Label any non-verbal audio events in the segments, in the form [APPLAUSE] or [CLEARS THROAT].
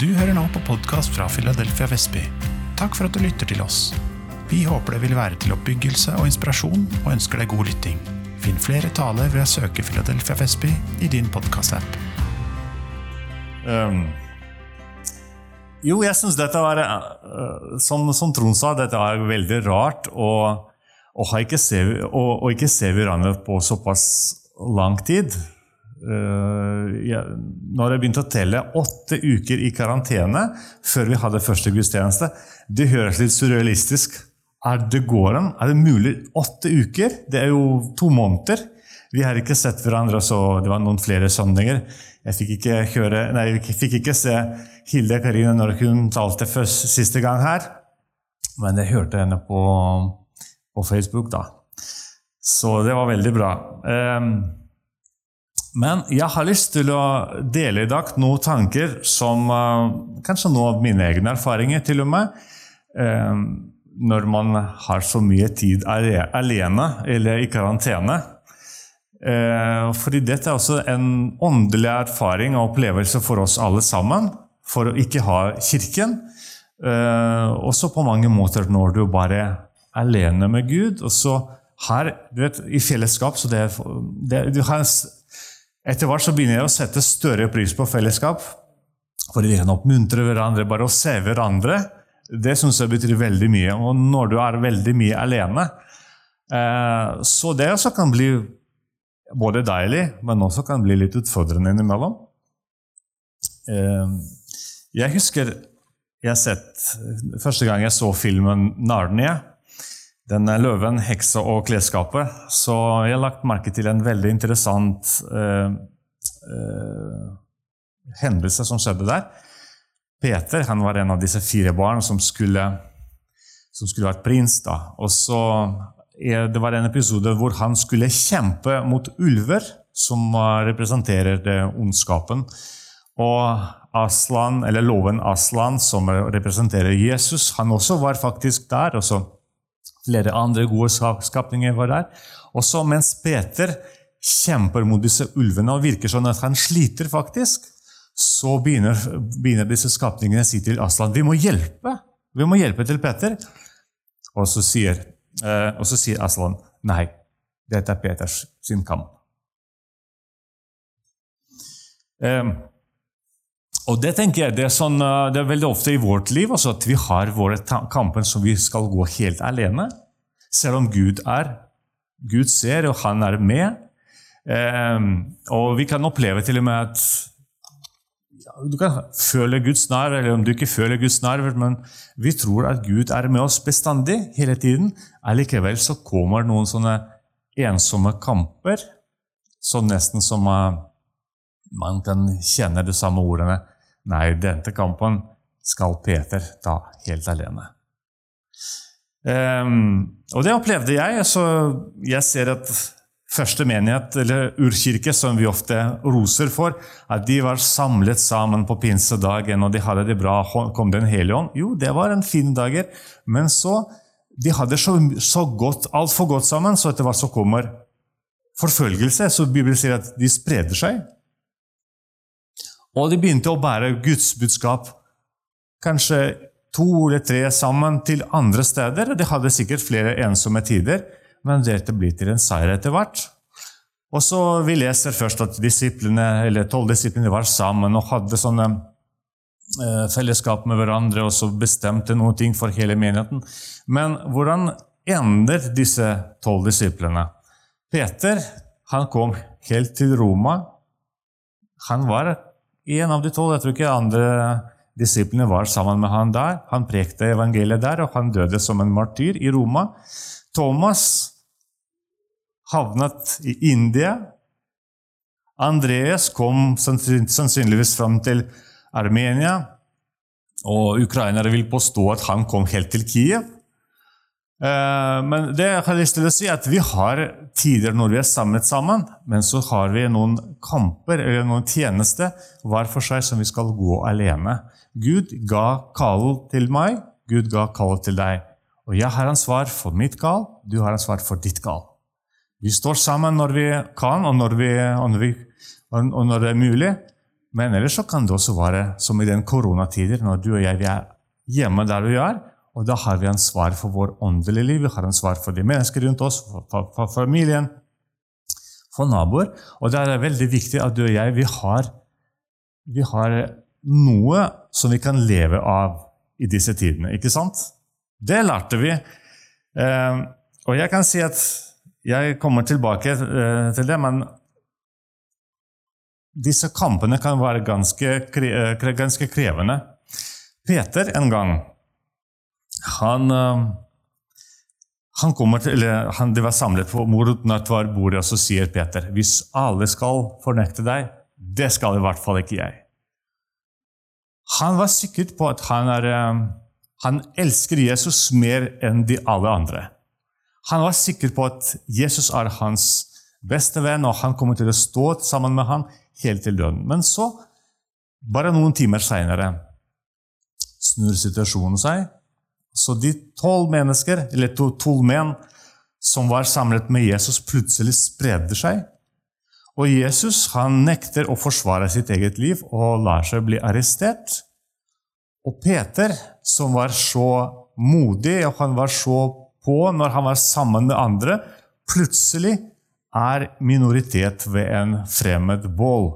Du hører nå på podkast fra Philadelphia Vestby. Takk for at du lytter til oss. Vi håper det vil være til oppbyggelse og inspirasjon, og ønsker deg god lytting. Finn flere taler ved å søke Philadelphia Vestby i din podkast-app. Um, jo, jeg syns dette var uh, som, som Trond sa, dette er veldig rart å, ikke, se, å ikke se hverandre på såpass lang tid. Uh, jeg, når jeg begynte å telle åtte uker i karantene før vi hadde første gudstjeneste, det høres litt surrealistisk Er det går? Er det mulig? Åtte uker? Det er jo to måneder. Vi har ikke sett hverandre, så det var noen flere søndager. Jeg fikk ikke, høre, nei, jeg fikk ikke se Hilde Karine når hun talte først, siste gang her, men jeg hørte henne på, på Facebook, da. Så det var veldig bra. Um, men jeg har lyst til å dele i dag noen tanker som uh, Kanskje noen av mine egne erfaringer, til og med. Um, når man har så mye tid alene eller i karantene. Eh, fordi dette er også en åndelig erfaring og opplevelse for oss alle sammen. For å ikke ha kirken. Eh, også på mange måter når du bare er alene med Gud. og så her, du vet, I fellesskap så det, det, du har, Etter hvert så begynner jeg å sette større pris på fellesskap. Fordi vi kan oppmuntre hverandre, bare å se hverandre. Det syns jeg betyr veldig mye. Og når du er veldig mye alene eh, Så det også kan bli både deilig, men også kan bli litt utfordrende innimellom. Eh, jeg husker jeg sett, første gang jeg så filmen 'Narnia', den 'Løven, heksa og klesskapet', så jeg har lagt merke til en veldig interessant eh, eh, hendelse som skjedde der. Peter han var en av disse fire barn som skulle, som skulle vært prins. da. Og så det var en episode hvor han skulle kjempe mot ulver, som representerer ondskapen. Og Aslan, eller loven Aslan, som representerer Jesus, han også var faktisk der. og så Flere andre gode skapninger var der. Og så mens Peter kjemper mot disse ulvene og virker sånn at han sliter, faktisk, så begynner, begynner disse skapningene å si til Aslan vi må hjelpe. Vi må hjelpe til Peter. Og så sier Eh, og så sier Aslan nei, dette er Peters sin kamp. Eh, og det tenker jeg, det er, sånn, eh, det er, veldig ofte i vårt liv altså, at vi har våre kamper som vi skal gå helt alene. Selv om Gud er. Gud ser, og han er med. Eh, og vi kan oppleve til og med at du kan føle Guds nærvær, eller om du ikke føler Guds nærvær, men vi tror at Gud er med oss bestandig, hele tiden. Allikevel så kommer noen sånne ensomme kamper, så nesten som uh, man kan kjenne de samme ordene. Nei, denne kampen skal Peter ta helt alene. Um, og det opplevde jeg. så Jeg ser at første menighet, eller urkirke, som vi ofte roser for, at de var samlet sammen på pinsedagen, og de hadde det bra. Kom Den hellige ånd? Jo, det var en fin dag, men så De hadde så, så godt, altfor godt sammen, så etter hvert så kommer forfølgelse. Så Bibelen sier at de spreder seg. Og de begynte å bære Guds budskap kanskje to eller tre sammen til andre steder. De hadde sikkert flere ensomme tider men dette blir til en seier etter hvert. Og så Vi leser først at disiplene, eller tolv disiplene var sammen og hadde sånne eh, fellesskap med hverandre og så bestemte noen ting for hele menigheten. Men hvordan ender disse tolv disiplene? Peter han kom helt til Roma. Han var en av de tolv. Jeg tror ikke andre disiplene var sammen med han der. Han prekte evangeliet der, og han døde som en martyr i Roma. Thomas havnet i India. Andreas kom sannsynligvis fram til Armenia. Og ukrainere vil påstå at han kom helt til Kiev. Eh, men det jeg har lyst til å si at vi har tider når vi er samlet sammen, men så har vi noen kamper eller noen tjenester hver for seg som vi skal gå alene. Gud ga kall til meg, Gud ga kall til deg. Og jeg har ansvar for mitt kall, du har ansvar for ditt kall. Vi står sammen når vi kan, og når, vi, og når, vi, og når det er mulig. Men ellers så kan det også være som i den koronatider, når du og jeg er hjemme der vi er. Og da har vi ansvar for vår åndelige liv, vi har ansvar for de mennesker rundt oss, for, for, for familien, for naboer. Og det er veldig viktig at du og jeg vi har, vi har noe som vi kan leve av i disse tidene. Ikke sant? Det lærte vi. Eh, og jeg kan si at jeg kommer tilbake eh, til det, men disse kampene kan være ganske, eh, ganske krevende. Peter en gang han, eh, han kommer til, eller han, De var samlet på bordet, og så sier Peter hvis alle skal fornekte deg, det skal i hvert fall ikke jeg. Han var sikker på at han, er, eh, han elsker Jesus mer enn de alle andre. Han var sikker på at Jesus er hans beste venn, og han kommer til å stå sammen med ham helt til døden. Men så, bare noen timer seinere, snur situasjonen seg. Så de tolv mennesker, eller tolv menn som var samlet med Jesus, plutselig spredde seg. Og Jesus han nekter å forsvare sitt eget liv og lar seg bli arrestert. Og Peter, som var så modig og han var så på når han var sammen med andre, plutselig er minoritet ved en fremmed bål.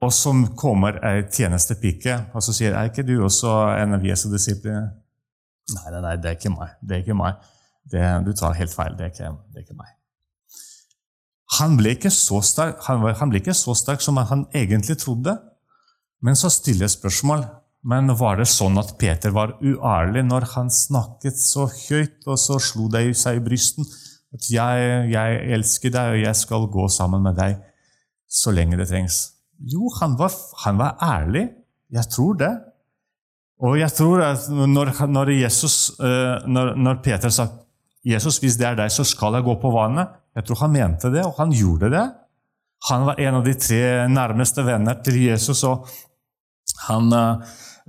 Og så kommer ei tjenestepike og så sier er ikke du også en av Jesu disipler. Nei, nei, nei, det er ikke meg. Det er ikke meg. Det, du tar helt feil. Det er ikke, det er ikke meg. Han ble, ikke så sterk, han, han ble ikke så sterk som han egentlig trodde. Men så stiller jeg spørsmål men var det sånn at Peter var uærlig når han snakket så høyt og så slo det seg i brysten? At jeg, jeg, elsker deg, og jeg skal gå sammen med deg så lenge det trengs. Jo, han var, han var ærlig. Jeg tror det. Og jeg tror at når, når, Jesus, eh, når, når Peter sa Jesus, hvis det er deg, så skal jeg gå på vannet. Jeg tror han mente det, og han gjorde det. Han var en av de tre nærmeste venner til Jesus. og han...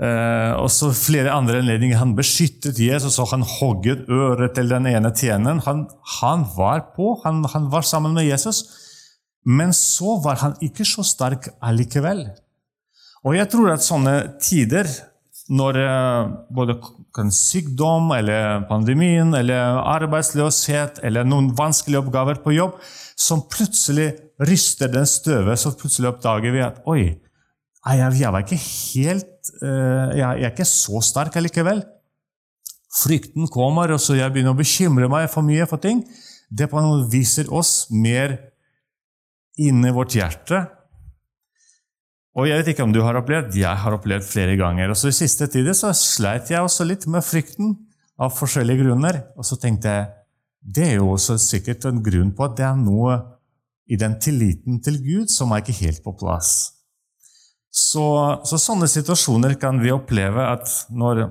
Eh, og så flere andre anledninger. Han beskyttet Jesus, og han hogget øret til den ene tjeneren. Han, han, var på, han, han, var sammen med Jesus. Men så var han ikke så sterk allikevel. Og jeg tror at sånne tider, når eh, både sykdom eller pandemien eller arbeidsløshet eller noen vanskelige oppgaver på jobb, som plutselig ryster den støvet, så plutselig oppdager vi at oi, jeg, var ikke helt uh, jeg, er ikke så sterk allikevel. Frykten kommer, og så jeg begynner å bekymre meg for mye for ting. Det på noe viser oss mer inni vårt hjerte. Og jeg vet ikke om du har opplevd, jeg har opplevd flere ganger. Og så I siste tider så sleit jeg også litt med frykten av forskjellige grunner. Og så tenkte jeg det er jo også sikkert en grunn på at det er noe i den tilliten til Gud som er ikke helt på plass. Så, så, sånne situasjoner kan vi oppleve at når,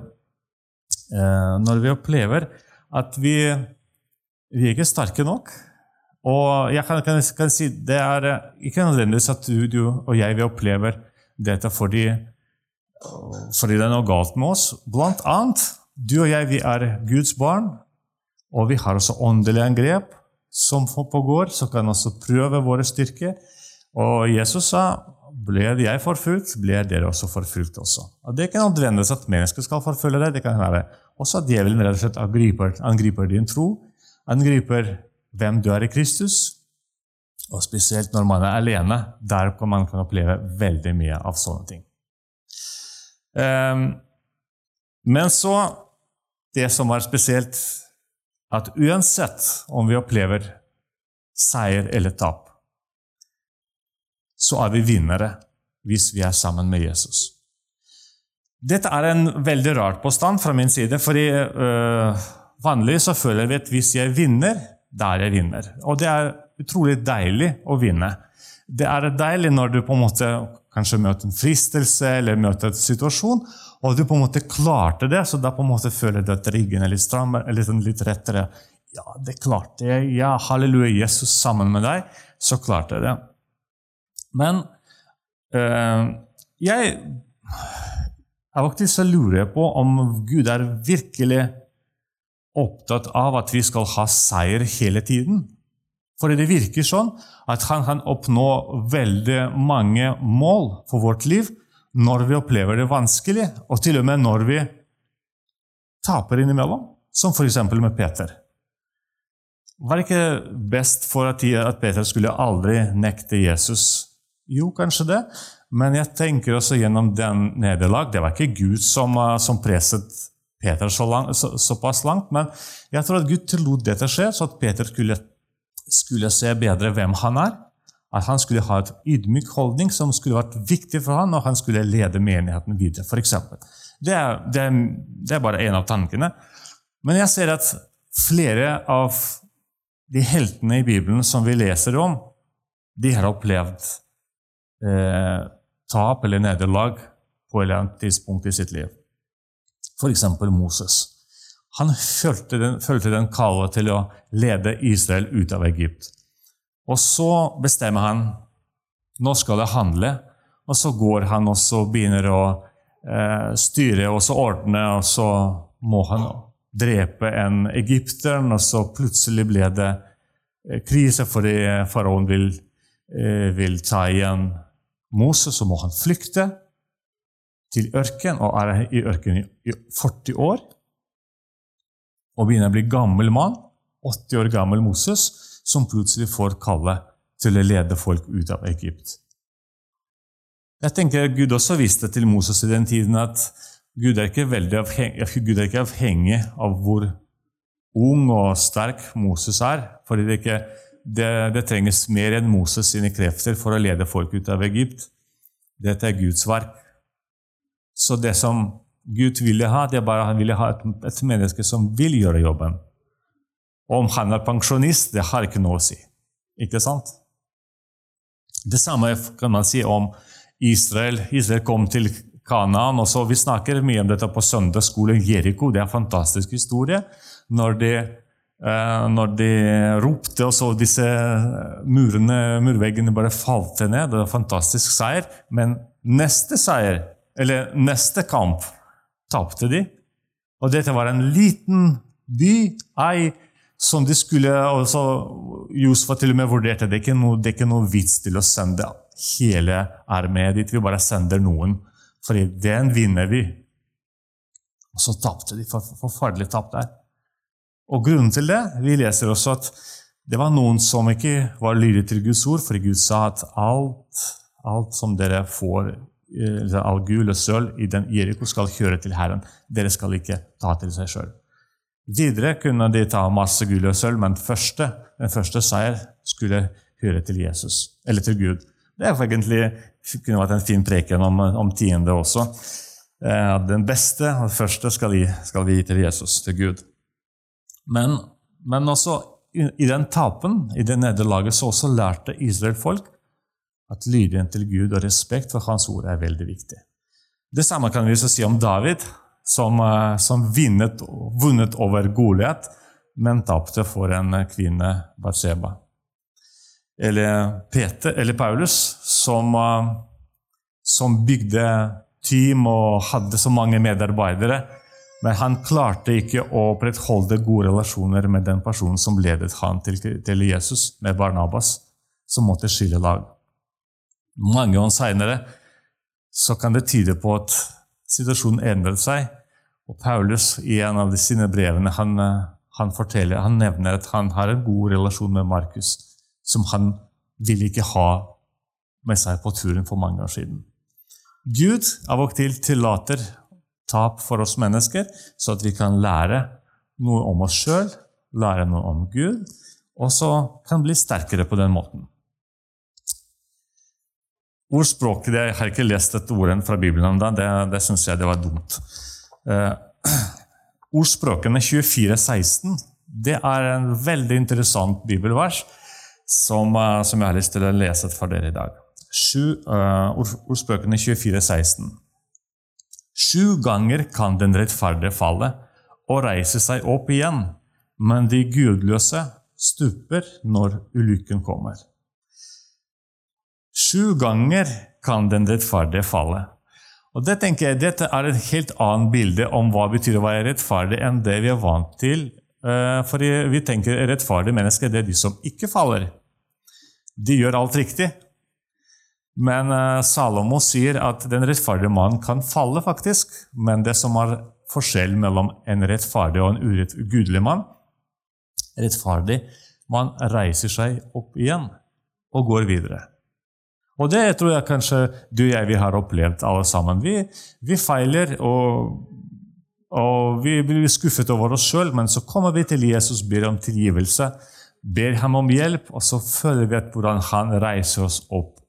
eh, når vi opplever at vi, vi er ikke sterke nok. Og jeg kan, kan, kan si det er ikke nødvendigvis at du, du og jeg vi opplever dette fordi, fordi det er noe galt med oss. Blant annet, du og jeg vi er Guds barn, og vi har også åndelige angrep som pågår, som kan også prøve våre styrker. Og Jesus sa ble jeg forfulgt, blir dere også forfulgt også. Og Det er ikke nødvendigvis at mennesker skal forfølge deg. Det kan være også at djevelen rett og slett angriper, angriper din tro, angriper hvem du er i Kristus. Og spesielt når man er alene. Der kan man oppleve veldig mye av sånne ting. Um, men så Det som er spesielt, at uansett om vi opplever seier eller tap, så er vi vinnere hvis vi er sammen med Jesus. Dette er en veldig rar påstand fra min side, fordi øh, vanlig så føler vi at hvis jeg vinner, da er jeg vinner. Og det er utrolig deilig å vinne. Det er deilig når du på en måte kanskje møter en fristelse eller møter en situasjon, og du på en måte klarte det, så da på en måte føler du at ryggen er litt strammere, eller sånn litt rettere. Ja, det klarte jeg. Ja, halleluja, Jesus sammen med deg, så klarte jeg det. Men øh, jeg faktisk så lurer på om Gud er virkelig opptatt av at vi skal ha seier hele tiden. For det virker sånn at han kan oppnå veldig mange mål for vårt liv når vi opplever det vanskelig, og til og med når vi taper innimellom, som f.eks. med Peter. Var det ikke best for at Peter skulle aldri nekte Jesus? Jo, kanskje det, men jeg tenker også gjennom den nederlag Det var ikke Gud som, som presset Peter så lang, så, såpass langt, men jeg tror at Gud tillot dette skje, så at Peter skulle skulle se bedre hvem han er. At han skulle ha et ydmyk holdning som skulle vært viktig for han når han skulle lede menigheten videre. For eksempel. det, er, det, er, det er bare én av tankene. Men jeg ser at flere av de heltene i Bibelen som vi leser om, de har opplevd eh, tap eller nederlag på et eller annet tidspunkt i sitt liv. F.eks. Moses. Han følte den, følte den kallet til å lede Israel ut av Egypt. Og så bestemmer han nå skal det handle, og så går han og så begynner å eh, styre og så ordne, og så må han drepe en egypter, og så plutselig ble det eh, krise fordi faraoen vil, eh, vil ta igjen Moses, så må han flykte til ørken, og er i ørkenen i 40 år og begynner å bli gammel mann, 80 år gammel Moses, som plutselig får kallet til å lede folk ut av Egypt. Jeg tenker Gud også visste til Moses i den tiden at Gud er ikke, avhengig, Gud er ikke avhengig av hvor ung og sterk Moses er. fordi det, ikke, det, det trenges mer enn Moses sine krefter for å lede folk ut av Egypt. Dette er Guds verk. Så det som Gud ville ha, det er bare han ville ha et, et menneske som vil gjøre jobben. Om han er pensjonist, det har ikke noe å si. Ikke sant? Det samme kan man si om Israel. Israel kom til Kanaan. og så Vi snakker mye om dette på søndagsskolen Jeriko. Det er en fantastisk historie. Når de, eh, når de ropte, og så disse murene, murveggene bare falt ned. Det var en fantastisk seier. Men neste seier, eller neste kamp tapte de. Og dette var en liten by, ei, som de skulle også, Josfa til og med vurderte det ikke noe, det er ikke noe vits til å sende hele armeen dit. Vi bare sender noen, for den vinner vi. Og så tapte de. Forferdelig tap der. Og grunnen til det Vi leser også at det var noen som ikke var lydige til Guds ord, fordi Gud sa at alt, alt som dere får Eh, all gull og sølv i den Jeriko skal kjøre til Herren. Dere skal ikke ta til seg sjøl. Videre kunne de ta masse gull og sølv, men første, den første seier skulle høre til Jesus, eller til Gud. Det egentlig, kunne vært en fin preken om, om tiende også. Eh, den beste og første skal vi, skal vi gi til Jesus, til Gud. Men, men også i, i den tapen, i det nederlaget, så også lærte Israel folk at lydigheten til Gud og respekt for Hans ord er veldig viktig. Det samme kan vi si om David, som, eh, som vinnet, vunnet over Goliat, men tapte for en kvinne, Batseba. Eller Peter, eller Paulus, som, eh, som bygde team og hadde så mange medarbeidere. Men han klarte ikke å opprettholde gode relasjoner med den personen som ledet han til, til Jesus, med Barnabas, som måtte skille lag. Mange år seinere kan det tyde på at situasjonen endret seg. Og Paulus i en av sine brevene han, han, forteller, han nevner at han har en god relasjon med Markus, som han ville ikke ha med seg på turen for mange år siden. Gud av og til tillater tap for oss mennesker, så at vi kan lære noe om oss sjøl, lære noe om Gud, og så kan bli sterkere på den måten. Ordspråket Jeg har ikke lest dette ordet fra Bibelen ennå. Det, det syns jeg det var dumt. Eh, [CLEARS THROAT] ordspråkene 2416 det er en veldig interessant bibelvers som, uh, som, jeg har lyst til å lese for dere i dag. Sju, uh, ordspråkene 2416. Sju ganger kan den rettferdige falle og reise seg opp igjen, men de gudløse stuper når ulykken kommer. Sju ganger kan den rettferdige falle. Og det tenker jeg, Dette er et helt annet bilde om hva det betyr å være rettferdig, enn det vi er vant til Eh, for vi tenker rettferdige mennesker det er de som ikke faller. De gjør alt riktig. Men eh, Salomo sier at den rettferdige mannen kan falle, faktisk. Men det som er forskjellen mellom en rettferdig og en urettgudelig mann Rettferdig man reiser seg opp igjen og går videre. Og det tror jeg kanskje du og jeg vi har opplevd alle sammen. Vi, vi feiler, og og vi blir skuffet over oss sjøl, men så kommer vi til Jesus, ber om tilgivelse, ber ham om hjelp, og så føler vi at hvordan han reiser oss opp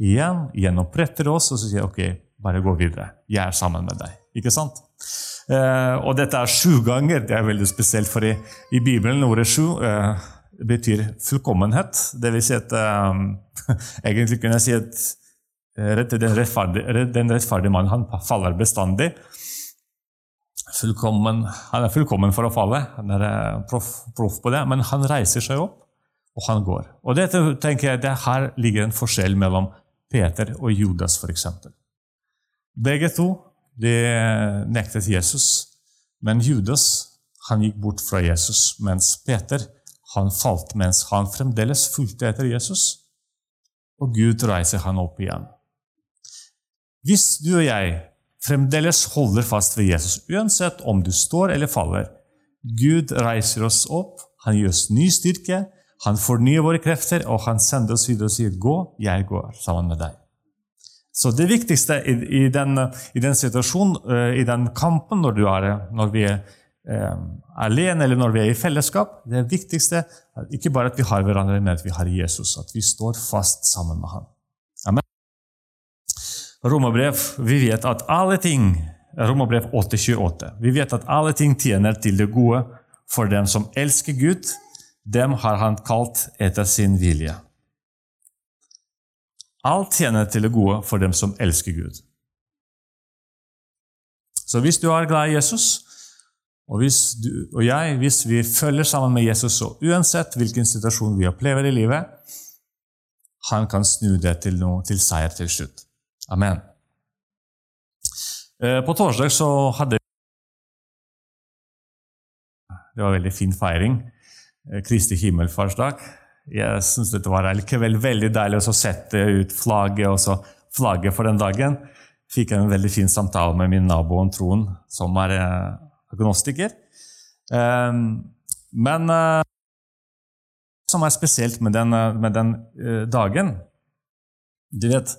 igjen, gjenoppretter oss, og så sier ok, bare gå videre. Jeg er sammen med deg. Ikke sant? Eh, og dette er sju ganger. Det er veldig spesielt, for i, i Bibelen ordet sju eh, betyr fullkommenhet. Det vil si at um, [LAUGHS] Egentlig kunne jeg si at eh, den rettferdige, den rettferdige mannen han faller bestandig fullkommen, han er fullkommen for å falle. Han er eh, proff, proff på det. Men han reiser seg opp, og han går. Og dette tenker jeg, det Her ligger en forskjell mellom Peter og Judas, f.eks. Begge to de nektet Jesus, men Judas han gikk bort fra Jesus, mens Peter han falt mens han fremdeles fulgte etter Jesus. Og Gud reiser han opp igjen. Hvis du og jeg fremdeles holder fast ved Jesus, uansett om du står eller faller. Gud reiser oss opp, han gir oss ny styrke, han fornyer våre krefter, og han sender oss videre og sier 'gå, jeg går sammen med deg'. Så det viktigste i, i, den, i den, situasjonen, eh, i den kampen, når, er, når vi er alene eller når vi er i fellesskap, det viktigste er ikke bare at vi har hverandre, men at vi har Jesus. At vi står fast sammen med ham. Amen. Romerbrev, vi vet at alle ting Romerbrev 8,28. Vi vet at alle ting tjener til det gode for dem som elsker Gud. Dem har han kalt etter sin vilje. Alt tjener til det gode for dem som elsker Gud. Så hvis du er glad i Jesus, og, hvis du, og jeg, hvis vi følger sammen med Jesus, så uansett hvilken situasjon vi opplever i livet, han kan snu det til, noe, til seier til slutt. Amen. Eh, på torsdag så hadde Det var en veldig fin feiring. Eh, Kristi himmelfartsdag. Jeg syns dette var likevel veldig deilig å sette ut flagget og så flagget for den dagen. Fikk en veldig fin samtale med min nabo Trond, som er eh, agnostiker. Men som er spesielt med den, med den dagen Du vet,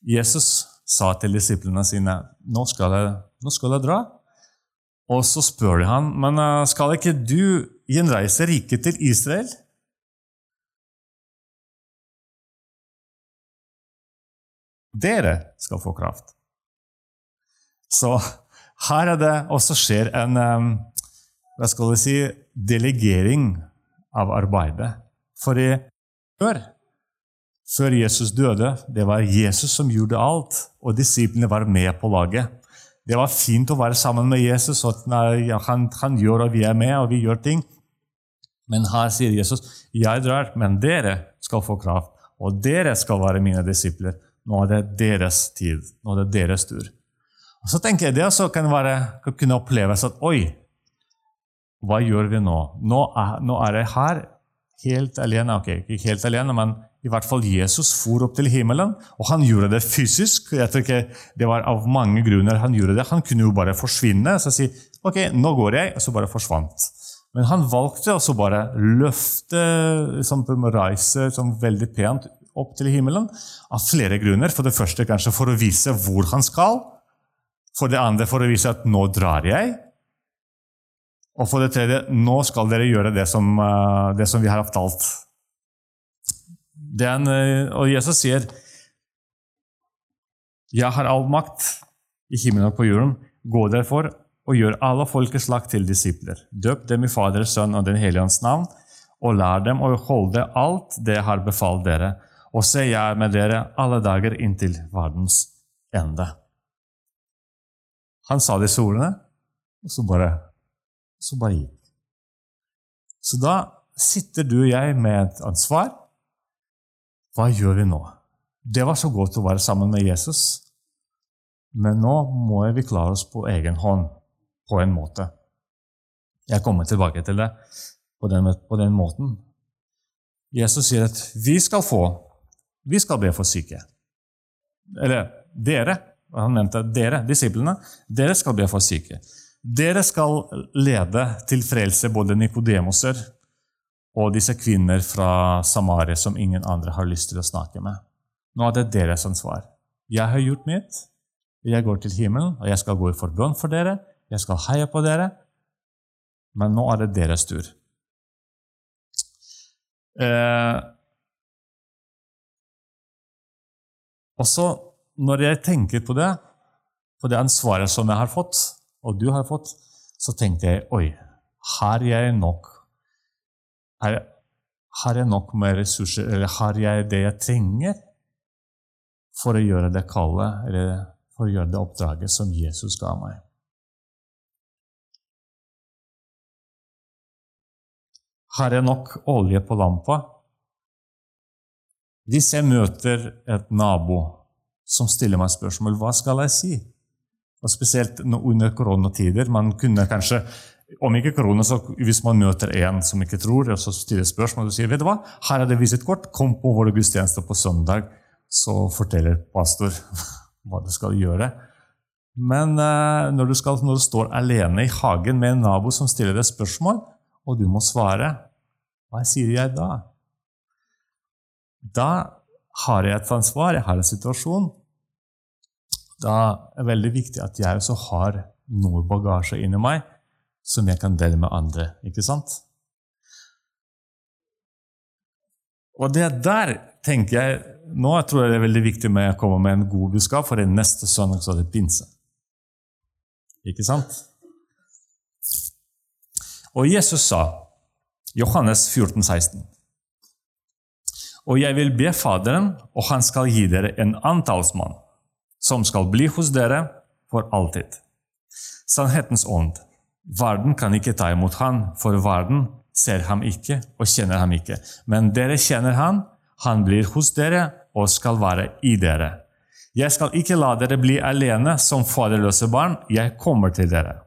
Jesus sa til disiplene sine nå skal jeg, nå skal jeg dra. Og så spør de han, men eh, skal ikke du gjenreise riket til Israel? Dere skal få kraft. Så her er det også skjer en hva skal si, delegering av arbeidet. For før før Jesus døde, det var Jesus som gjorde alt, og disiplene var med på laget. Det var fint å være sammen med Jesus, at han, han gjør og vi er med, og vi gjør ting. Men her sier Jesus, 'Jeg drar, men dere skal få kraft.' 'Og dere skal være mine disipler.' Nå er det deres tid. Nå er det deres tur. Og så tenker jeg Det også kan, være, kan kunne oppleves at 'oi, hva gjør vi nå?' Nå er, nå er jeg her helt alene. Ok, ikke helt alene, men i hvert fall Jesus for opp til himmelen, og han gjorde det fysisk. Jeg tror ikke Det var av mange grunner han gjorde det. Han kunne jo bare forsvinne og si ok, nå går jeg, og så bare forsvant. Men han valgte å bare løfte, liksom, reise liksom, veldig pent opp til himmelen av flere grunner. For det første kanskje for å vise hvor han skal. For det andre for å vise at 'nå drar jeg'. Og for det tredje 'nå skal dere gjøre det som, eh, det som vi har avtalt'. Den, eh, og Jesus sier, 'Jeg har all makt i himmelen og på jorden. Gå derfor og gjør alle folkeslag til disipler. Døp dem i Faderens, Sønn og Den hellige ånds navn, og lær dem å holde alt det jeg har befalt dere. Og se, jeg er med dere alle dager inntil verdens ende. Han sa disse ordene, og så bare, så bare gikk. Så da sitter du og jeg med et ansvar hva gjør vi nå? Det var så godt å være sammen med Jesus, men nå må vi klare oss på egen hånd, på en måte. Jeg kommer tilbake til det på den, på den måten. Jesus sier at vi skal få, vi skal be for syke. Eller dere. Han mente dere, disiplene. Dere skal be for syke. Dere skal lede til frelse både Nikodemoser og disse kvinner fra Samaria som ingen andre har lyst til å snakke med. Nå er det deres ansvar. Jeg har gjort mitt. Jeg går til himmelen, og jeg skal gå i forbønn for dere. Jeg skal heie på dere. Men nå er det deres tur. Eh, og så, når jeg tenker på det, på det ansvaret som jeg har fått, og du har fått, så tenkte jeg oi, har jeg nok har, har jeg nok med ressurser, eller har jeg det jeg trenger for å gjøre det kallet, eller for å gjøre det oppdraget som Jesus ga meg? Har jeg nok olje på lampa? Hvis jeg møter et nabo som stiller meg spørsmål, hva skal jeg si? Og Spesielt under koronatider. Man kunne kanskje, om ikke korona, så hvis man møter en som ikke tror, og så stiller spørsmål og sier vet du hva, her er det visittkort, kom på vår gudstjeneste på søndag, så forteller pastor [LAUGHS] hva du skal gjøre. Men eh, når, du skal, når, du står alene i hagen med en nabo som stiller deg spørsmål, og du må svare, hva sier jeg da? Da har jeg et ansvar, jeg har en situasjon, da er det veldig viktig at jeg også har noe bagasje inni meg som jeg kan dele med andre. ikke sant? Og det der tenker jeg Nå jeg tror jeg det er veldig viktig med å komme med en god budskap, for det neste søndag så er det pinse. Ikke sant? Og Jesus sa, Johannes 14, 16, Og jeg vil be Faderen, og han skal gi dere en antallsmann som skal bli hos dere for alltid. Sannhetens ånd. Verden kan ikke ta imot han, for verden ser ham ikke og kjenner ham ikke. Men dere kjenner han, han blir hos dere og skal være i dere. Jeg skal ikke la dere bli alene som faderløse barn, jeg kommer til dere.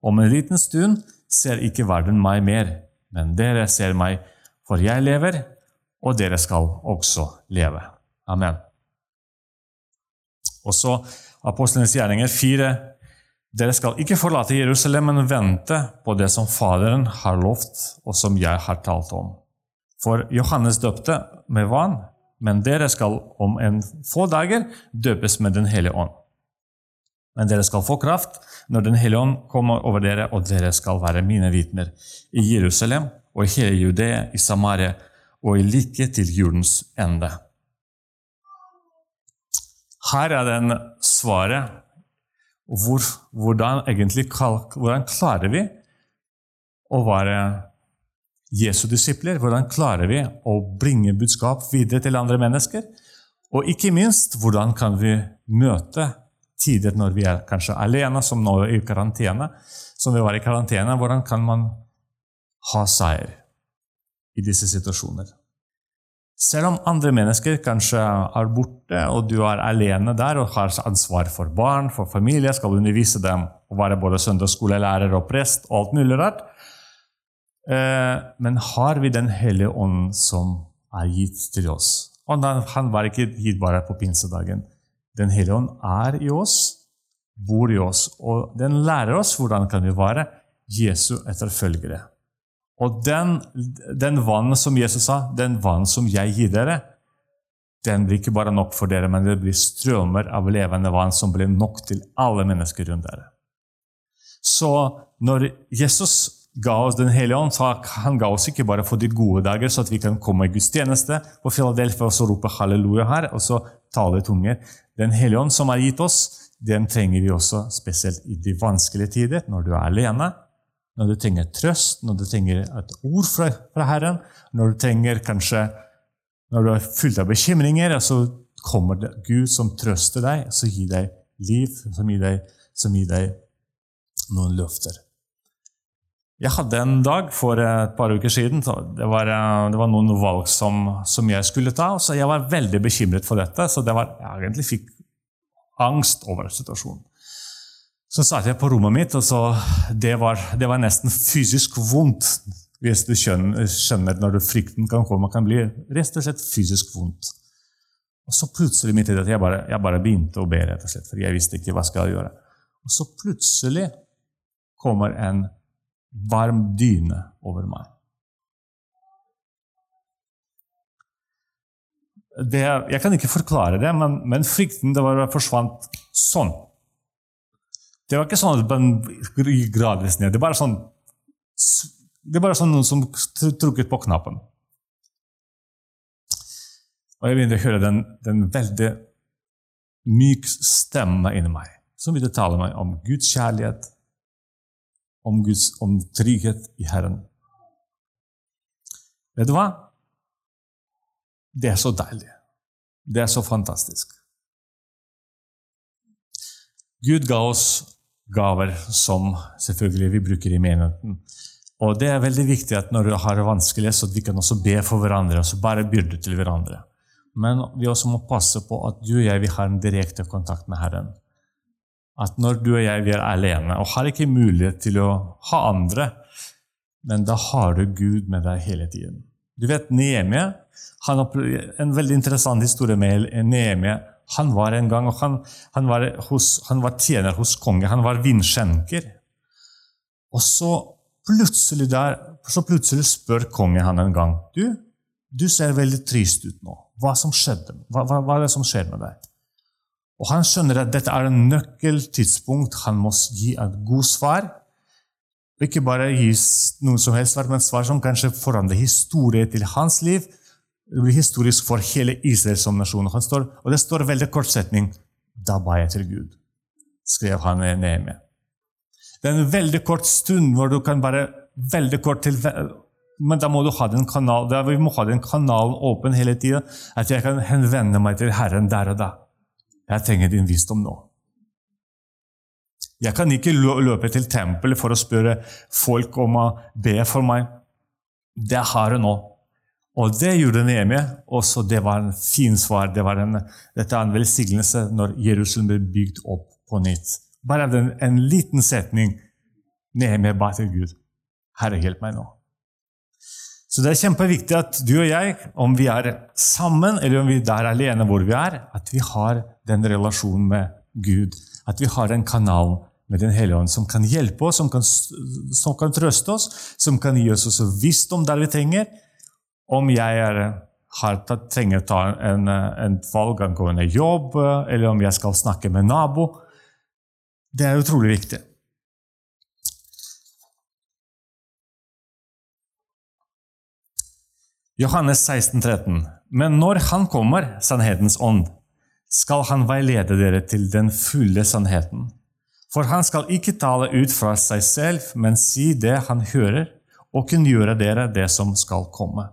Om en liten stund ser ikke verden meg mer, men dere ser meg, for jeg lever, og dere skal også leve. Amen. Og så Apostlenes gjerninger 4. Dere skal ikke forlate Jerusalem, men vente på det som Faderen har lovt, og som jeg har talt om. For Johannes døpte med vann, men dere skal om en få dager døpes med Den hellige ånd. Men dere skal få kraft når Den hellige ånd kommer over dere, og dere skal være mine vitner i Jerusalem og i hele Judea, i Samaria og i like til jordens ende. Her er den svaret. Hvor, hvordan, egentlig, hvordan klarer vi å være Jesu disipler? Hvordan klarer vi å bringe budskap videre til andre mennesker? Og ikke minst, hvordan kan vi møte tider når vi er kanskje alene, som nå i karantene? Som vi var i karantene, hvordan kan man ha seier i disse situasjoner? Selv om andre mennesker kanskje er borte, og du er alene der og har ansvar for barn, for familie, skal undervise dem og være både søndagsskolelærer og prest og alt mulig rart. Eh, men har vi Den hellige ånd som er gitt til oss? Og han var ikke gitt bare på pinsedagen. Den hellige ånd er i oss, bor i oss, og den lærer oss hvordan kan vi være Jesu etterfølgere. Og den, den vann som Jesus sa, den vann som jeg gir dere, den blir ikke bare nok for dere, men det blir strømmer av levende vann som blir nok til alle mennesker rundt dere. Så når Jesus ga oss Den hellige ånd, så han ga oss ikke bare for de gode dager, så at vi kan komme i gudstjeneste på Philadelphia og så rope halleluja her, og så tale tunger. Den hellige ånd som har gitt oss, den trenger vi også spesielt i de vanskelige tider, når du er alene, når du trenger trøst, når du trenger et ord fra, fra Herren, når du trenger kanskje når du er fullt av bekymringer, så kommer det Gud som trøster deg, som gir deg liv, som gir deg, som gir deg noen løfter. Jeg hadde en dag for et par uker siden det var, det var noen valg som, som, jeg skulle ta. så Jeg var veldig bekymret for dette, så det var, jeg egentlig fikk angst over situasjonen. Så satt jeg på rommet mitt, og så, det, var, det var nesten fysisk vondt. Hvis du skjønner, når når frykten kan komme, kan bli rett og slett fysisk vondt. Og så plutselig midt i det, jeg bare, jeg bare begynte å be, rett og slett, for jeg visste ikke hva jeg skal gjøre. Og så plutselig kommer en varm dyne over meg. Det, jeg kan ikke forklare det, men, men frykten det var, forsvant sånn. Det var ikke sånn at man gikk gradvis ned. Det var sånn det var sånn noen som trukket på knappen. Og jeg begynte å høre den, den veldig myk stemme inni meg, som ville tale meg om Guds kjærlighet, om, Guds, om trygghet i Herren. Vet du hva? Det er så deilig. Det er så fantastisk. Gud ga oss gaver som selvfølgelig vi bruker i menigheten. Og det er veldig viktig at når du har det vanskelig, så vi kan også be for hverandre. så bare byrde til hverandre. Men vi også må passe på at du og jeg vi har en direkte kontakt med Herren. At når du og jeg vi er alene og har ikke mulighet til å ha andre, men da har du Gud med deg hele tiden. Du vet Nehemia, En veldig interessant historie med Nehemia. Han var en gang, og han, han, var, hos, han var tjener hos konge. Han var vinskjenker. Og så plutselig, der, så plutselig spør kongen han en gang du, du ser veldig trist ut nå. Hva som skjedde? Hva, hva, hva, er det som skjer med deg? Og Han skjønner at dette er en nøkkeltidspunkt. Han må gi et godt svar. Ikke bare gi noe som helst svar, men svar som kanskje forandrer historien til hans liv. Det blir historisk for hele Israel som nasjon. Står, og det står veldig kort setning Da ba jeg til Gud, skrev han ned. Det er en veldig kort stund hvor du kan bare veldig kort til men da må du ha den kanalen vi må ha den kanalen åpen hele tida. At jeg kan henvende meg til Herren der og da. Jeg trenger din visdom nå. Jeg kan ikke løpe til tempelet for å spørre folk om å be for meg. Det har jeg nå. Og det gjorde Nehemia. Også det var en fin svar. Det var en, dette er en velsignelse når Jerusalem ble bygd opp på nytt. Bare en, en liten setning. Nehemia ba til Gud. Herre, hjelp meg nå. Så det er kjempeviktig at du og jeg, om vi er sammen eller om vi er alene hvor vi er, at vi har den relasjonen med Gud. At vi har en kanal med Den hellige ånd som kan hjelpe oss, som kan, som kan trøste oss, som kan gi oss også visdom der vi trenger. Om jeg er, har tatt, trenger å ta en, en valg angående jobb, eller om jeg skal snakke med nabo. Det er utrolig viktig. Johannes 16, 13. Men når Han kommer, sannhetens ånd, skal Han veilede dere til den fulle sannheten. For Han skal ikke tale ut fra seg selv, men si det Han hører, og kunngjøre dere det som skal komme.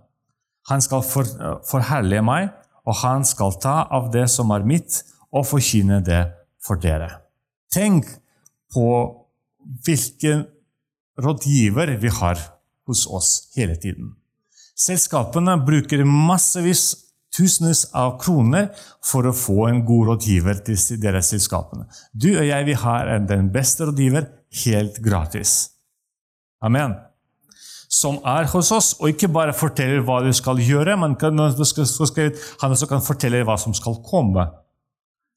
Han skal for, forherlige meg, og han skal ta av det som er mitt, og forkynne det for dere. Tenk på hvilken rådgiver vi har hos oss hele tiden. Selskapene bruker massevis, tusenvis av kroner for å få en god rådgiver til deres selskapene. Du og jeg vi har den beste rådgiver helt gratis. Amen. Som er hos oss, og ikke bare forteller hva du skal gjøre, men kan, han også kan fortelle hva som skal komme.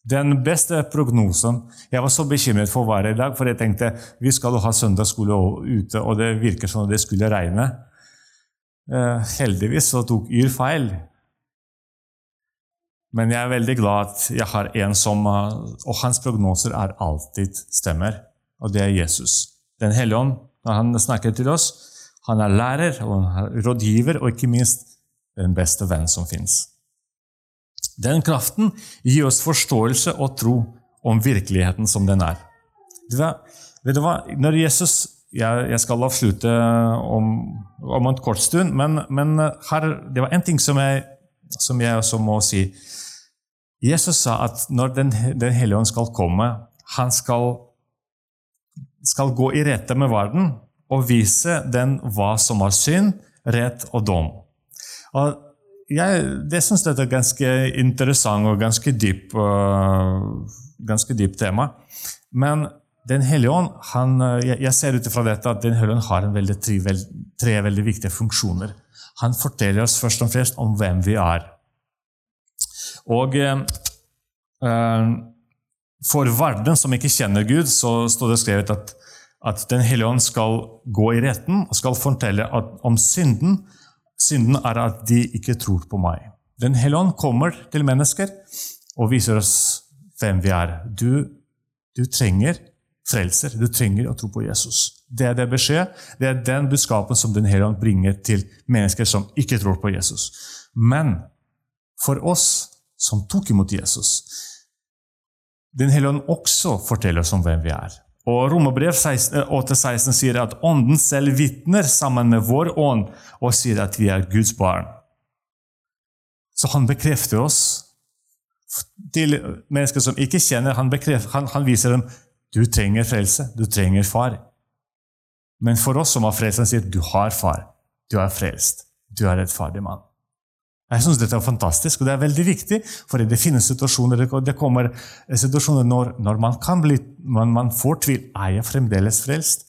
Den beste prognosen Jeg var så bekymret for været i dag, for jeg tenkte vi skal ha søndagsskole ute, og det virker som det skulle regne. Eh, heldigvis så tok Yr feil. Men jeg er veldig glad at jeg har en som eh, Og hans prognoser er alltid stemmer, og det er Jesus. Den hellige ånd, når han snakker til oss, han er lærer og rådgiver, og ikke minst den beste venn som fins. Den kraften gir oss forståelse og tro om virkeligheten som den er. Vet du hva? Når Jesus jeg, skal avslutte om, om en kort stund, men, men her, det var én ting som jeg, som jeg, også må si. Jesus sa at når Den, den hellige ånd skal komme, han skal, skal gå i rette med verden og vise den hva som er synd, rett og dom. Og jeg det syns dette er ganske interessant og ganske dypt uh, ganske dyp tema. Men Den hellige ånd, han, jeg, jeg ser ut ifra dette at Den hellige ånd har veldig, tre, veld, tre, veldig viktige funksjoner. Han forteller oss først og fremst om hvem vi er. Og eh, for verden som ikke kjenner Gud, så står det skrevet at, at Den hellige ånd skal gå i retten og skal fortelle om synden. Synden er at de ikke tror på meg. Den hellige ånd kommer til mennesker og viser oss hvem vi er. Du, du trenger frelser. Du trenger å tro på Jesus. Det er det beskjed. Det er den budskapen som Den hellige ånd bringer til mennesker som ikke tror på Jesus. Men for oss som tok imot Jesus, Den hellige ånd også forteller oss om hvem vi er. Og Romerbrev 8,16 sier at Ånden selv vitner sammen med vår ånd og sier at vi er Guds barn. Så han bekrefter oss til mennesker som ikke kjenner. Han, han, han viser dem du trenger frelse, du trenger far. Men for oss som har frelst, han sier du har far, du er frelst, du er rettferdig mann. Jeg syns dette er fantastisk, og det er veldig viktig, for det finnes situasjoner det kommer situasjoner når, når man kan bli, man, man får tvil er jeg fremdeles frelst.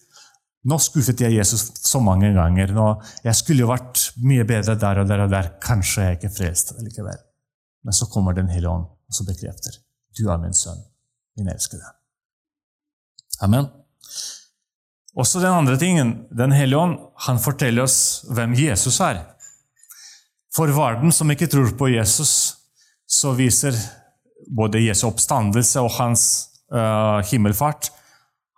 Nå skuffet jeg Jesus så mange ganger. Nå, jeg skulle jo vært mye bedre der og der og der. Kanskje jeg ikke er frelst likevel. Men så kommer Den hellige ånd og så bekrefter du er min sønn, min elskede. Amen. Også den andre tingen, Den hellige ånd, han forteller oss hvem Jesus er. For verden som ikke tror på Jesus, så viser både Jesu oppstandelse og hans uh, himmelfart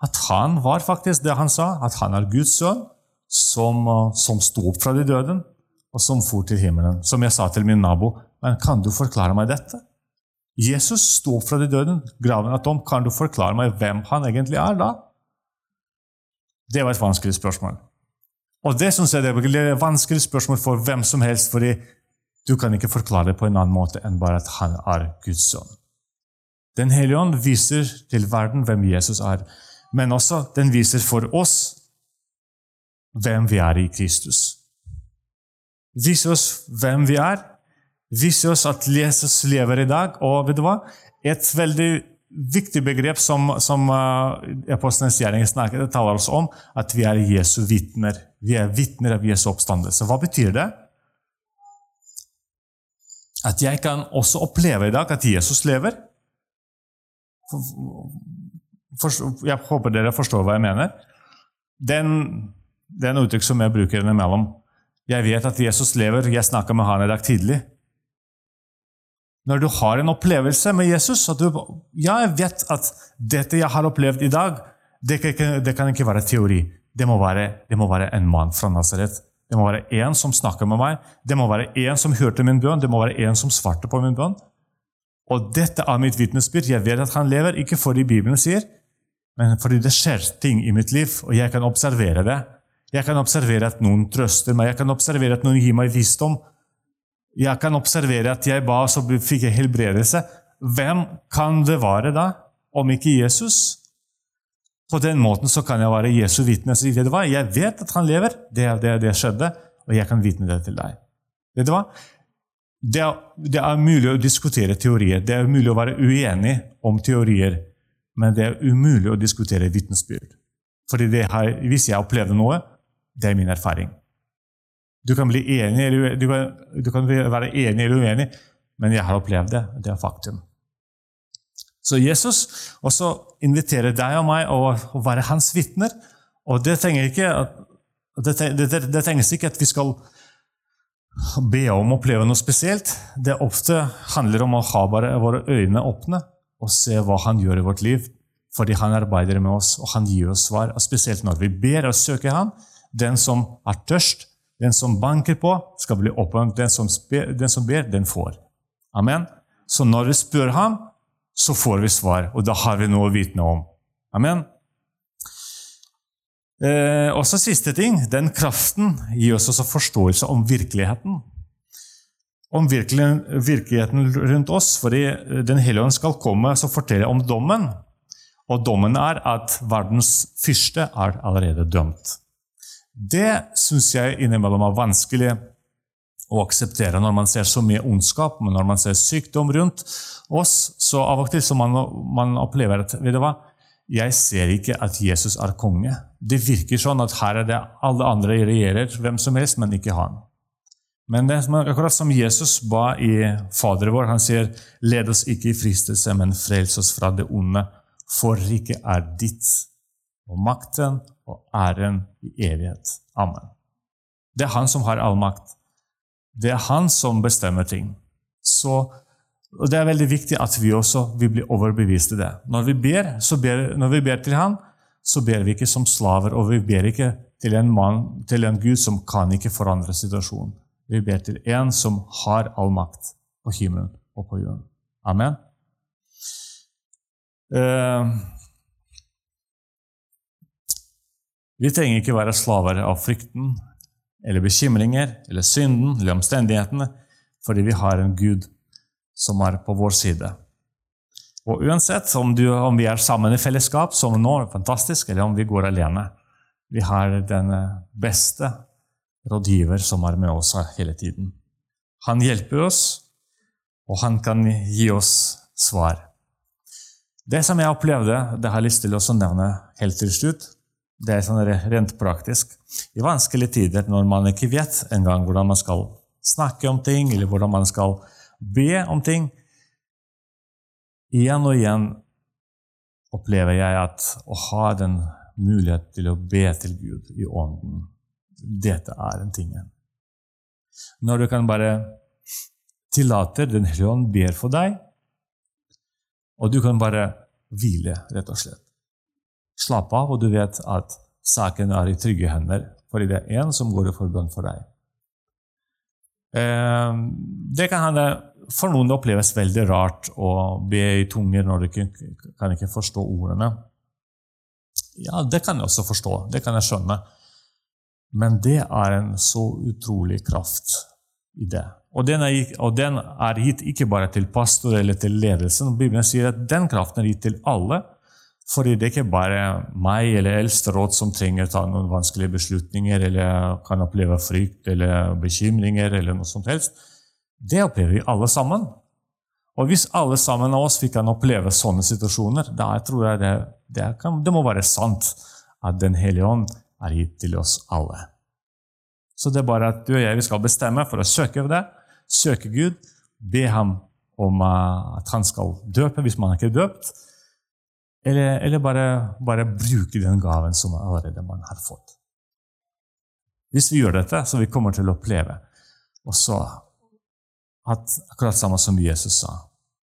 at han var faktisk det han sa, at han er Guds sønn, som, uh, som sto opp fra de døde, og som for til himmelen. Som jeg sa til min nabo, men kan du forklare meg dette? Jesus sto opp fra de døde, graven er tom. Kan du forklare meg hvem han egentlig er da? Det var et vanskelig spørsmål. Og det syns jeg det er et vanskelig spørsmål for hvem som helst, fordi du kan ikke forklare det på en annen måte enn bare at han er Guds sønn. Den hellige ånd viser til verden hvem Jesus er, men også den viser for oss hvem vi er i Kristus. Viser oss hvem vi er, viser oss at Jesus lever i dag. Og vet du hva? Et veldig viktig begrep som, som uh, snakker, det taler oss om, at vi er Jesu vitner. Vi er vitner av Jesu oppstandelse. Hva betyr det? At jeg kan også oppleve i dag at Jesus lever. Jeg håper dere forstår hva jeg mener. Den, det er en uttrykk som jeg bruker innimellom. Jeg vet at Jesus lever. Jeg snakka med han i dag tidlig. Når du har en opplevelse med Jesus at du, ja, jeg vet at dette jeg har opplevd i dag, det kan, det kan ikke være teori. Det må være, det må være en mann fra Nazaret. Det må være en som snakker med meg. Det må være en som hørte min bønn. Det må være en som svarte på min bønn. Og dette er mitt vitnesbyrd. Jeg vet at han lever, ikke fordi Bibelen sier, men fordi det skjer ting i mitt liv, og jeg kan observere det. Jeg kan observere at noen trøster meg, jeg kan observere at noen gir meg visdom, jeg kan observere at jeg ba, så fikk jeg helbredelse. Hvem kan det være da, om ikke Jesus? På den måten så kan jeg være Jesu vitne. Så vet du hva? Jeg vet at han lever, det er det, det skjedde, og jeg kan vitne det til deg. Vet du hva? Det er, det er, mulig å diskutere teorier, det er mulig å være uenig om teorier, men det er umulig å diskutere vitnesbyrd. Fordi hvis jeg opplevde noe, det er min erfaring. Du kan, enig, du, kan, du kan være enig eller uenig, men jeg har opplevd det. Det er faktum. Så Jesus også inviterer deg og meg å være hans vitner. Og det trenger ikke det, det, det trengs ikke at vi skal be om å oppleve noe spesielt. Det ofte handler om å ha bare våre øyne åpne og se hva han gjør i vårt liv. Fordi han arbeider med oss, og han gir oss svar. Og spesielt når vi ber og søker ham. Den som er tørst, den som banker på, skal bli åpent. Den som, den som ber, den får. Amen. Så når vi spør ham, så får vi svar, og da har vi noe å vitne om. Amen. Eh, også siste ting, den kraften gir oss også forståelse om virkeligheten. Om virkeligheten rundt oss, fordi Den hellige ånd skal komme og fortelle om dommen. Og dommen er at verdens fyrste er allerede dømt. Det syns jeg innimellom er vanskelig å akseptere når man ser så mye ondskap, men når man ser sykdom rundt oss. Så av og til så man, man opplever at vet du hva, jeg ser ikke at Jesus er konge. Det virker sånn at her er det alle andre regjerer, hvem som helst, men ikke han. Men det er akkurat som Jesus ba i Fader vår. Han sier, 'Led oss ikke i fristelse, men frels oss fra det onde.' For riket er ditt, og makten og æren i evighet. Amen. Det er han som har all makt. Det er han som bestemmer ting. Så Det er veldig viktig at vi også vi blir overbevist i det. Når vi ber, ber, når vi ber til Han, så ber vi ikke som slaver, og vi ber ikke til en mann, til en Gud som kan ikke forandre situasjonen. Vi ber til en som har all makt på himmelen og på jorden. Amen. Uh, vi trenger ikke være slaver av frykten eller bekymringer eller synden eller omstendighetene, fordi vi har en Gud som er på vår side. Og uansett om, du, om vi er sammen i fellesskap, som nå, fantastisk, eller om vi går alene Vi har den beste rådgiver som er med oss hele tiden. Han hjelper oss, og han kan gi oss svar. Det som jeg opplevde, det har jeg lyst til å nevne helt til slutt, det er sånn rent praktisk. I vanskelige tider, når man ikke vet engang hvordan man skal snakke om ting, eller hvordan man skal be om ting. Igjen og igjen opplever jeg at å ha den mulighet til å be til Gud i ånden, dette er den tingen. Når du kan bare tillater Den hellige ånd ber for deg, og du kan bare hvile, rett og slett. Slapp av, og du vet at saken er i trygge hender, fordi det er én som går i forbønn for deg. Eh, det kan hende for noen oppleves veldig rart å be i tunger når du ikke kan ikke forstå ordene. Ja, det kan jeg også forstå. Det kan jeg skjønne. Men det er en så utrolig kraft i det. Og den, er, og den er gitt ikke bare til pastor eller til ledelsen. Bibelen sier at den kraften er gitt til alle. Fordi det er ikke bare meg eller eldsteråd som trenger å ta noen vanskelige beslutninger eller kan oppleve frykt eller bekymringer eller noe som helst. Det opplever vi alle sammen. Og hvis alle sammen av oss vi kan oppleve sånne situasjoner, da tror jeg det, det, kan, det må være sant at Den hellige ånd er gitt til oss alle. Så det er bare at du og jeg vi skal bestemme for å søke det, søke Gud, be ham om at han skal døpe hvis man ikke er døpt, eller, eller bare, bare, bruke den gaven som allerede man har fått. Hvis vi gjør dette, så vi kommer til å oppleve også at akkurat samme som Jesus sa.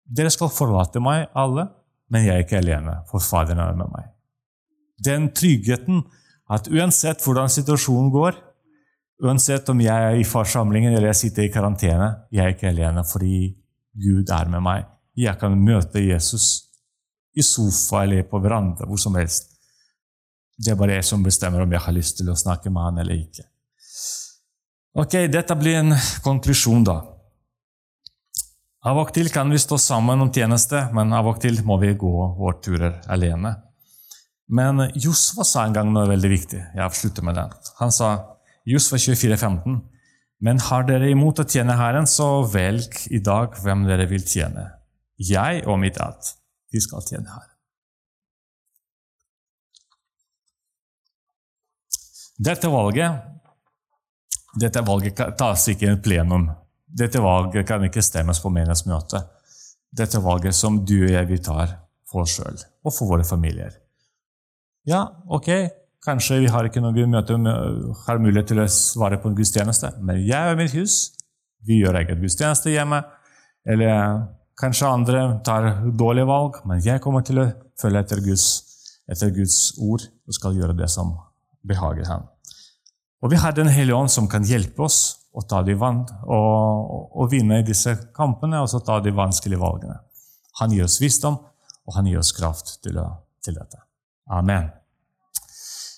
Dere skal forlate meg, alle, men jeg er ikke alene, for Faderen er med meg. Den tryggheten at uansett hvordan situasjonen går, uansett om jeg er i forsamlingen eller jeg sitter i karantene, jeg er ikke alene fordi Gud er med meg. Jeg kan møte Jesus i sofa eller på veranda, hvor som helst. Det er bare jeg som bestemmer om jeg har lyst til å snakke med han eller ikke. Ok, Dette blir en konklusjon, da. Av og til kan vi stå sammen om tjeneste, men av og til må vi gå våre turer alene. Men Josfa sa en gang noe veldig viktig. Jeg avslutter med det. Han sa Josfa 24, 15, Men har dere imot å tjene Herren, så velg i dag hvem dere vil tjene. Jeg og mitt alt, vi skal tjene Herren. Dette valget dette valget tas ikke i en plenum dette valget kan ikke stemmes på menighetsmøtet. Dette valget som du og jeg vi tar for oss sjøl og for våre familier. Ja, ok, kanskje vi har ikke noe møte har mulighet til å svare på en gudstjeneste, men jeg og mitt hus vi gjør egen gudstjeneste hjemme. Eller kanskje andre tar dårlige valg, men jeg kommer til å følge etter Guds, etter Guds ord og skal gjøre det som behager ham. Og vi har Den hellige ånd som kan hjelpe oss å ta de vann, og, og, vinne i disse kampene og så ta de vanskelige valgene. Han gir oss visdom, og han gir oss kraft til, å, til dette. Amen.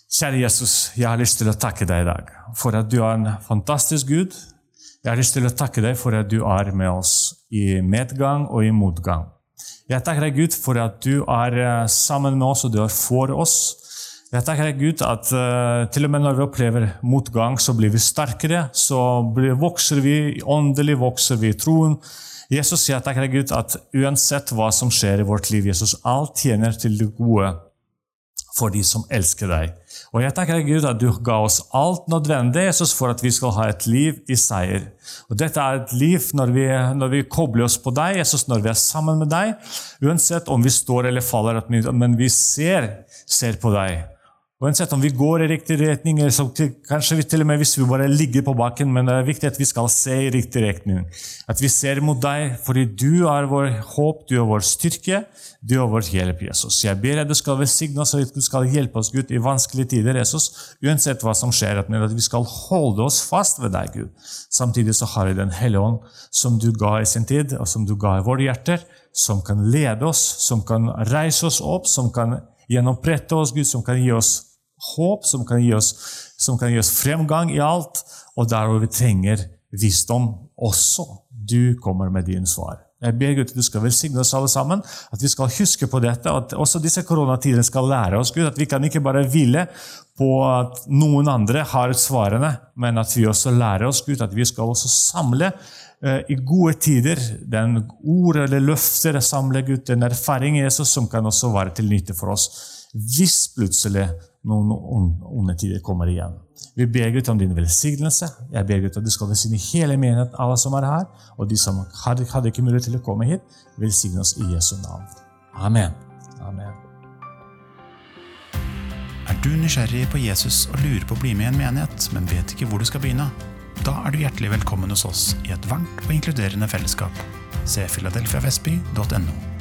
Kjære Jesus, jeg har lyst til å takke deg i dag for at du er en fantastisk Gud. Jeg har lyst til å takke deg for at du er med oss i medgang og i motgang. Jeg takker deg, Gud, for at du er eh, sammen med oss og du er for oss. Jeg takker deg, Gud, at uh, til og med når vi opplever motgang, så blir vi sterkere. Så blir, vokser vi åndelig, vokser vi i troen. Jesus, jeg takker deg, Gud, at uansett hva som skjer i vårt liv, Jesus, alt tjener til det gode for de som elsker deg. Og jeg takker Gud, at du ga oss alt nødvendig Jesus, for at vi skal ha et liv i seier. Og Dette er et liv når vi, når vi kobler oss på deg, Jesus, når vi er sammen med deg. Uansett om vi står eller faller, men vi ser, ser på deg. Uansett om vi går i riktig retning, eller kanskje vi til og med hvis vi bare ligger på bakken, men det er viktig at vi skal se i riktig retning. At vi ser mot deg, fordi du er vår håp, du er vår styrke, du er vår hjelp, Jesus. Jeg ber deg du skal velsigne oss, og at du skal hjelpe oss, Gud, i vanskelige tider, Jesus, uansett hva som skjer, at vi skal holde oss fast ved deg, Gud. Samtidig så har vi Den hellige ånd, som du ga i sin tid, og som du ga i våre hjerter, som kan lede oss, som kan reise oss opp, som kan gjennomprette oss, Gud, som kan gi oss håp, som kan, gi oss, kan gi oss fremgang i alt, og der hvor vi trenger visdom også. Du kommer med din svar. Jeg ber Gud at du skal velsigne oss alle sammen, at vi skal huske på dette, at også disse koronatidene skal lære oss Gud, at vi kan ikke bare hvile på at noen andre har svarene, men at vi også lærer oss Gud, at vi skal også samle eh, i gode tider den ord eller løfter samle Gud, den erfaring Jesus som kan også være til nytte for oss. Hvis plutselig noen onde tider kommer igjen. Vi ber Gud om din velsignelse. Jeg ber Gud at du skal velsigne hele menigheten, alle som er her, og de som hadde, hadde ikke mulighet til å komme hit. Velsigne oss i Jesu navn. Amen. Amen. Er du nysgjerrig på Jesus og lurer på å bli med i en menighet, men vet ikke hvor du skal begynne? Da er du hjertelig velkommen hos oss i et varmt og inkluderende fellesskap. Se filadelfiavestby.no.